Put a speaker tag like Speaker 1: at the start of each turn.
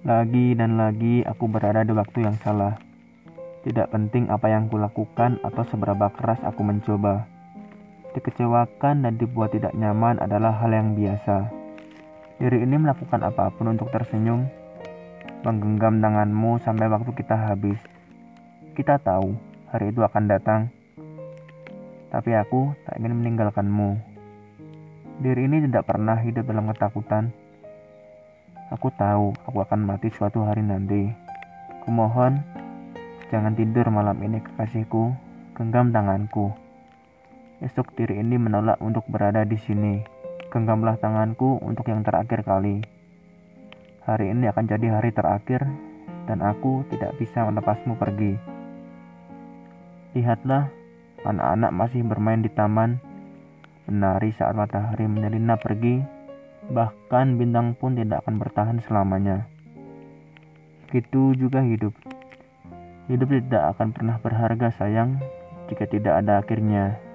Speaker 1: Lagi dan lagi aku berada di waktu yang salah. Tidak penting apa yang kulakukan atau seberapa keras aku mencoba. Dikecewakan dan dibuat tidak nyaman adalah hal yang biasa. Diri ini melakukan apa pun untuk tersenyum, menggenggam tanganmu sampai waktu kita habis. Kita tahu hari itu akan datang, tapi aku tak ingin meninggalkanmu. Diri ini tidak pernah hidup dalam ketakutan. Aku tahu aku akan mati suatu hari nanti. Kumohon, jangan tidur malam ini kekasihku, genggam tanganku. Esok diri ini menolak untuk berada di sini. Genggamlah tanganku untuk yang terakhir kali. Hari ini akan jadi hari terakhir dan aku tidak bisa melepasmu pergi. Lihatlah, anak-anak masih bermain di taman, menari saat matahari menyelinap pergi, bahkan bintang pun tidak akan bertahan selamanya. Begitu juga hidup. Hidup tidak akan pernah berharga sayang jika tidak ada akhirnya.